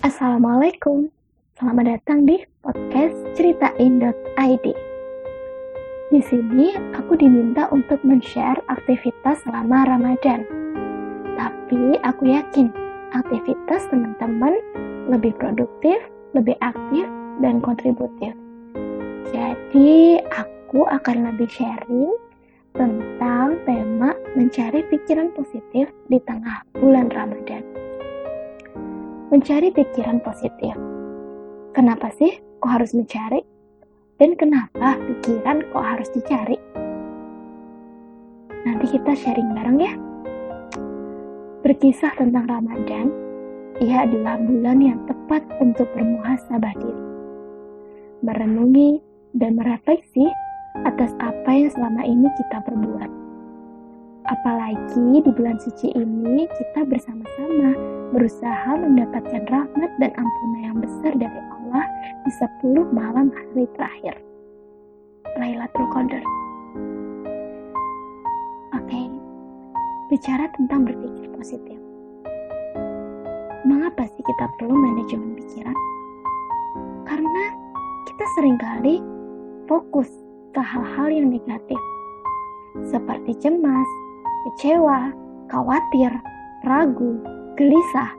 Assalamualaikum, selamat datang di podcast ceritain.id. Di sini aku diminta untuk men-share aktivitas selama Ramadan. Tapi aku yakin aktivitas teman-teman lebih produktif, lebih aktif, dan kontributif. Jadi, aku akan lebih sharing tentang tema mencari pikiran positif di tengah bulan Ramadan. Mencari pikiran positif. Kenapa sih kok harus mencari? Dan kenapa pikiran kok harus dicari? Nanti kita sharing bareng ya. Berkisah tentang Ramadan, ia adalah bulan yang tepat untuk bermuhasabah diri. Merenungi dan merefleksi atas apa yang selama ini kita perbuat. Apalagi di bulan suci ini kita bersama-sama berusaha mendapatkan rahmat dan ampunan yang besar dari Allah di 10 malam hari terakhir. Lailatul Qadar. Oke, bicara tentang berpikir positif. Mengapa sih kita perlu manajemen pikiran? Karena kita sering kali fokus ke hal-hal yang negatif, seperti cemas, kecewa, khawatir, ragu, gelisah,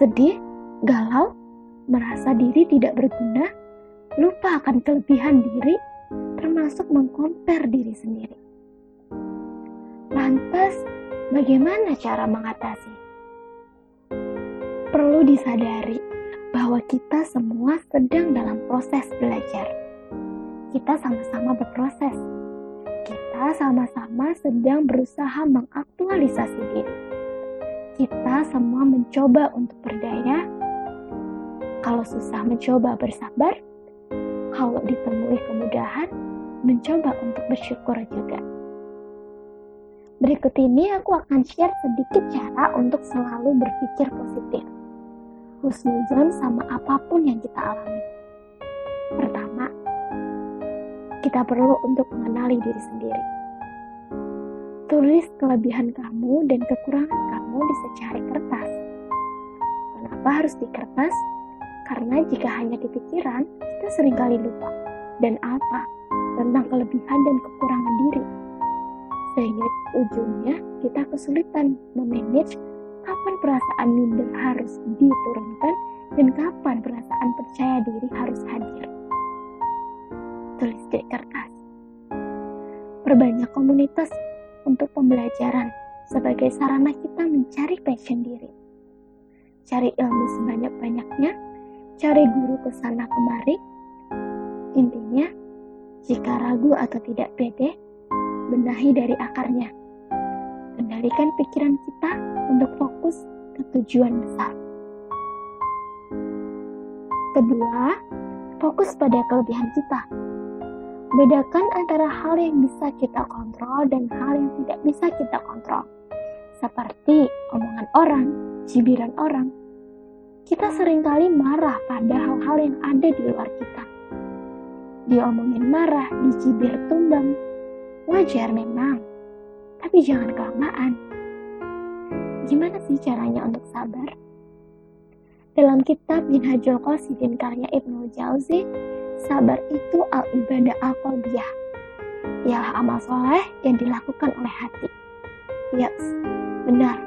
sedih, galau, merasa diri tidak berguna, lupa akan kelebihan diri, termasuk mengkompar diri sendiri. Lantas, bagaimana cara mengatasi? Perlu disadari bahwa kita semua sedang dalam proses belajar. Kita sama-sama berproses. Kita sama-sama sedang berusaha mengaktualisasi diri. Kita semua mencoba untuk berdaya kalau susah mencoba bersabar, kalau ditemui kemudahan, mencoba untuk bersyukur juga. Berikut ini aku akan share sedikit cara untuk selalu berpikir positif. Husnuzon sama apa pun yang kita alami. Kita perlu untuk mengenali diri sendiri. Tulis kelebihan kamu dan kekurangan kamu di secari kertas. Kenapa harus di kertas? Karena jika hanya di pikiran, kita sering kali lupa dan apa tentang kelebihan dan kekurangan diri. Sehingga ujungnya kita kesulitan memanage kapan perasaan minder harus diturunkan dan kapan perasaan percaya diri harus hadir. Tulis di kertas. Perbanyak komunitas untuk pembelajaran sebagai sarana kita mencari passion diri. Cari ilmu sebanyak-banyaknya cari guru ke sana kemari. Intinya, jika ragu atau tidak pede, benahi dari akarnya. Kendalikan pikiran kita untuk fokus ke tujuan besar. Kedua, fokus pada kelebihan kita. Bedakan antara hal yang bisa kita kontrol dan hal yang tidak bisa kita kontrol. Seperti omongan orang, cibiran orang, kita sering kali marah pada hal-hal yang ada di luar kita. Diomongin marah, dicibir tumbang. Wajar memang, tapi jangan kelamaan. Gimana sih caranya untuk sabar? Dalam kitab Minhajul Qasidin karya Ibnu Jauzi, sabar itu al-ibadah al-qalbiyah. Ialah amal soleh yang dilakukan oleh hati. Yes, benar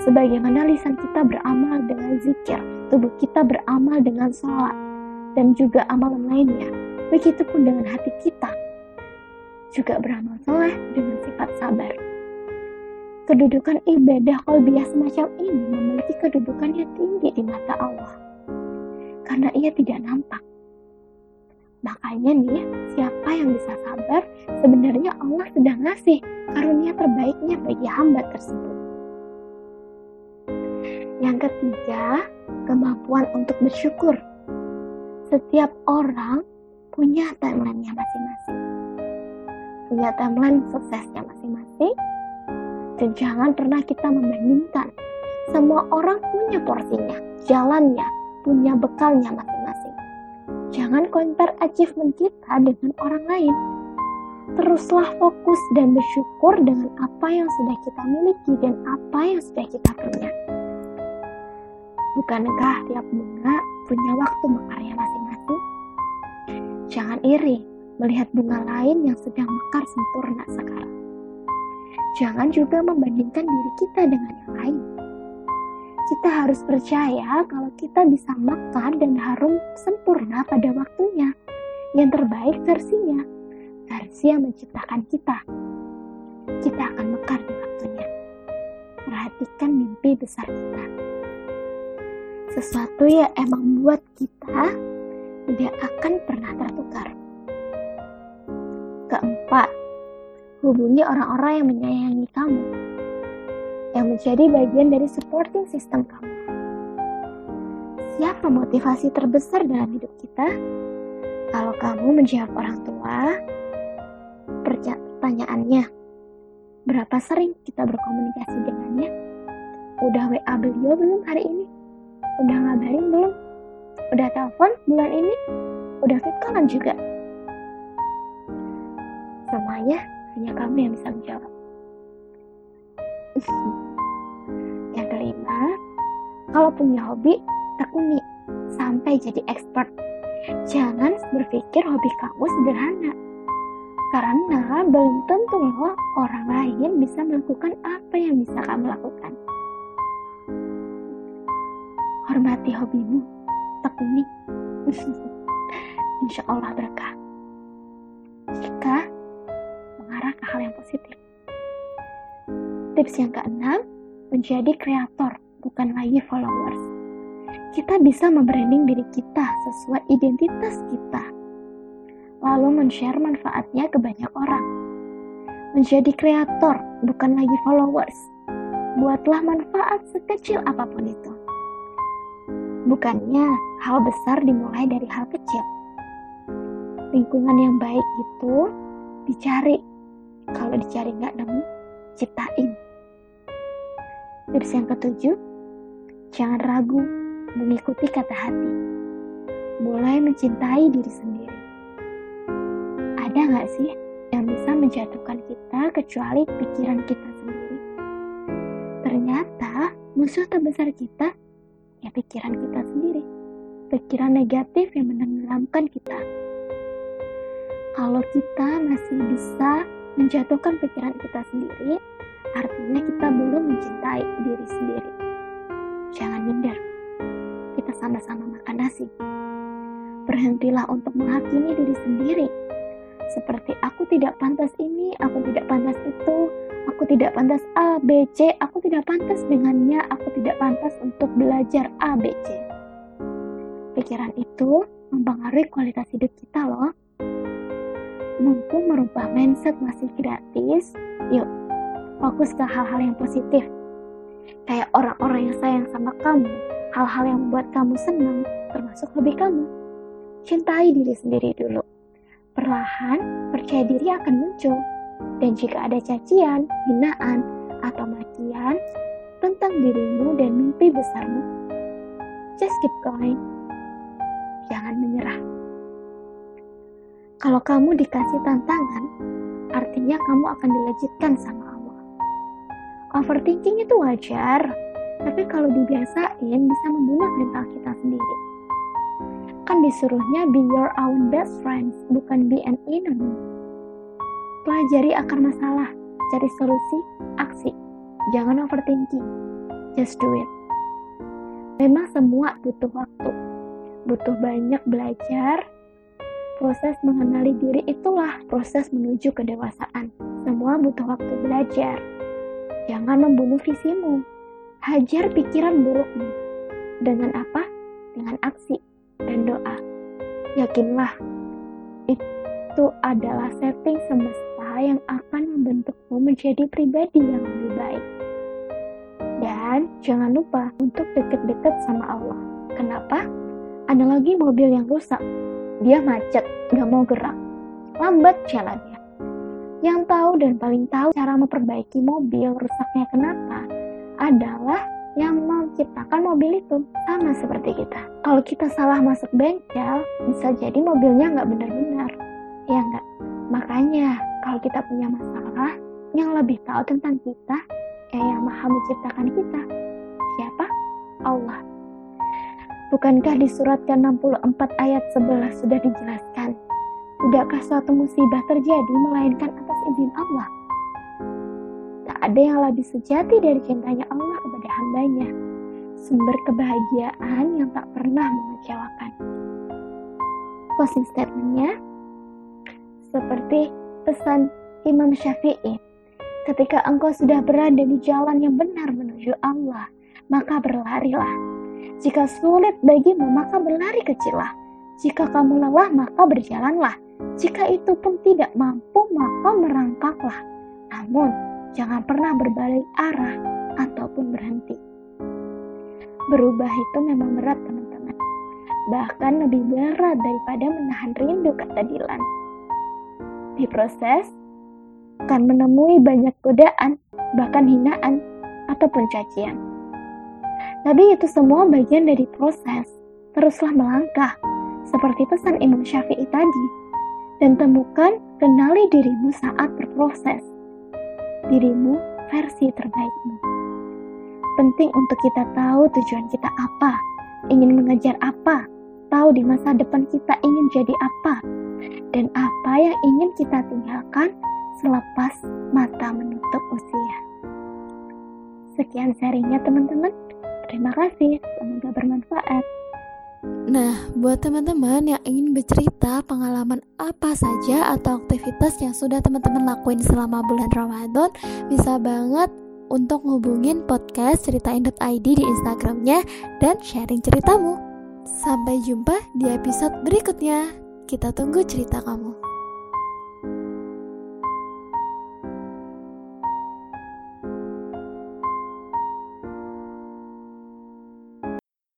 Sebagaimana lisan kita beramal dengan zikir, tubuh kita beramal dengan sholat, dan juga amalan lainnya. Begitupun dengan hati kita, juga beramal soleh dengan sifat sabar. Kedudukan ibadah kolbiah semacam ini memiliki kedudukan yang tinggi di mata Allah. Karena ia tidak nampak. Makanya nih, siapa yang bisa sabar, sebenarnya Allah sedang ngasih karunia terbaiknya bagi hamba tersebut. Yang ketiga, kemampuan untuk bersyukur. Setiap orang punya timeline-nya masing-masing. Punya timeline suksesnya masing-masing. Dan jangan pernah kita membandingkan. Semua orang punya porsinya, jalannya, punya bekalnya masing-masing. Jangan compare achievement kita dengan orang lain. Teruslah fokus dan bersyukur dengan apa yang sudah kita miliki dan apa yang sudah kita punya. Bukankah tiap bunga punya waktu mekarnya masing-masing? Jangan iri melihat bunga lain yang sedang mekar sempurna sekarang. Jangan juga membandingkan diri kita dengan yang lain. Kita harus percaya kalau kita bisa mekar dan harum sempurna pada waktunya, yang terbaik versinya, versi yang menciptakan kita. Kita akan mekar di waktunya. Perhatikan mimpi besar kita. Sesuatu yang emang buat kita tidak akan pernah tertukar. Keempat, hubungi orang-orang yang menyayangi kamu, yang menjadi bagian dari supporting system kamu. Siapa motivasi terbesar dalam hidup kita? Kalau kamu menjawab orang tua, pertanyaannya, berapa sering kita berkomunikasi dengannya? Udah WA beliau belum hari ini? Udah ngabarin belum? Udah telepon bulan ini? Udah fit callan juga? Semuanya hanya kamu yang bisa menjawab. yang kelima, kalau punya hobi, tekuni sampai jadi expert. Jangan berpikir hobi kamu sederhana. Karena belum tentu loh orang lain bisa melakukan apa yang bisa kamu lakukan. Hormati hobimu, tekuni. Insya Allah berkah. Tips yang keenam, menjadi kreator, bukan lagi followers. Kita bisa membranding diri kita sesuai identitas kita, lalu men-share manfaatnya ke banyak orang. Menjadi kreator, bukan lagi followers. Buatlah manfaat sekecil apa pun itu. Bukannya hal besar dimulai dari hal kecil. Lingkungan yang baik itu dicari. Kalau dicari nggak nemu, ciptain. Tips yang ketujuh, jangan ragu mengikuti kata hati. Mulai mencintai diri sendiri. Ada nggak sih yang bisa menjatuhkan kita kecuali pikiran kita sendiri? Ternyata musuh terbesar kita ya pikiran kita sendiri. Pikiran negatif yang menenggelamkan kita. Kalau kita masih bisa menjatuhkan pikiran kita sendiri, artinya kita belum mencintai diri sendiri. Jangan minder, kita sama-sama makan nasi. Berhentilah untuk menghakimi diri sendiri. Seperti aku tidak pantas ini, aku tidak pantas itu, aku tidak pantas A, B, C, aku tidak pantas dengannya, aku tidak pantas untuk belajar A, B, C. Pikiran itu mempengaruhi kualitas hidup kita loh. Mumpung merubah mindset masih gratis, yuk fokus ke hal-hal yang positif. Kayak orang-orang yang sayang sama kamu, hal-hal yang membuat kamu senang, termasuk hobi kamu. Cintai diri sendiri dulu. Perlahan, percaya diri akan muncul. Dan jika ada cacian, hinaan, atau makian tentang dirimu dan mimpi besarmu, just keep going. Jangan menyerah. Kalau kamu dikasih tantangan, artinya kamu akan dilejitkan sama. Overthinking itu wajar, tapi kalau dibiasain bisa membunuh mental kita sendiri. Kan disuruhnya be your own best friend, bukan be an enemy. Pelajari akar masalah, cari solusi, aksi. Jangan overthinking, just do it. Memang semua butuh waktu, butuh banyak belajar, Proses mengenali diri itulah proses menuju kedewasaan. Semua butuh waktu belajar. Jangan membunuh visimu. Hajar pikiran burukmu. Dengan apa? Dengan aksi dan doa. Yakinlah, itu adalah setting semesta yang akan membentukmu menjadi pribadi yang lebih baik. Dan jangan lupa untuk deket-deket sama Allah. Kenapa? Analogi mobil yang rusak dia macet, gak mau gerak. Lambat jalannya. Yang tahu dan paling tahu cara memperbaiki mobil rusaknya kenapa adalah yang menciptakan mobil itu sama seperti kita. Kalau kita salah masuk bengkel, bisa jadi mobilnya nggak benar-benar, ya nggak? Makanya kalau kita punya masalah, yang lebih tahu tentang kita, ya yang maha menciptakan kita. Siapa? Allah. Bukankah di surat ke-64 ayat 11 sudah dijelaskan? Tidakkah suatu musibah terjadi melainkan atas izin Allah? Tak ada yang lebih sejati dari cintanya Allah kepada hambanya. Sumber kebahagiaan yang tak pernah mengecewakan. Closing statementnya, seperti pesan Imam Syafi'i, ketika engkau sudah berada di jalan yang benar menuju Allah, maka berlarilah jika sulit bagimu, maka berlari kecillah. Jika kamu lelah, maka berjalanlah. Jika itu pun tidak mampu, maka merangkaklah. Namun, jangan pernah berbalik arah ataupun berhenti. Berubah itu memang berat, teman-teman. Bahkan lebih berat daripada menahan rindu, kata Dilan. Di proses, akan menemui banyak godaan, bahkan hinaan, ataupun cacian. Tapi itu semua bagian dari proses. Teruslah melangkah, seperti pesan Imam Syafi'i tadi. Dan temukan, kenali dirimu saat berproses. Dirimu versi terbaikmu. Penting untuk kita tahu tujuan kita apa, ingin mengejar apa, tahu di masa depan kita ingin jadi apa, dan apa yang ingin kita tinggalkan selepas mata menutup usia. Sekian serinya teman-teman. Terima kasih, semoga bermanfaat. Nah, buat teman-teman yang ingin bercerita pengalaman apa saja atau aktivitas yang sudah teman-teman lakuin selama bulan Ramadan, bisa banget untuk ngubungin podcast ceritain.id di Instagramnya dan sharing ceritamu. Sampai jumpa di episode berikutnya. Kita tunggu cerita kamu.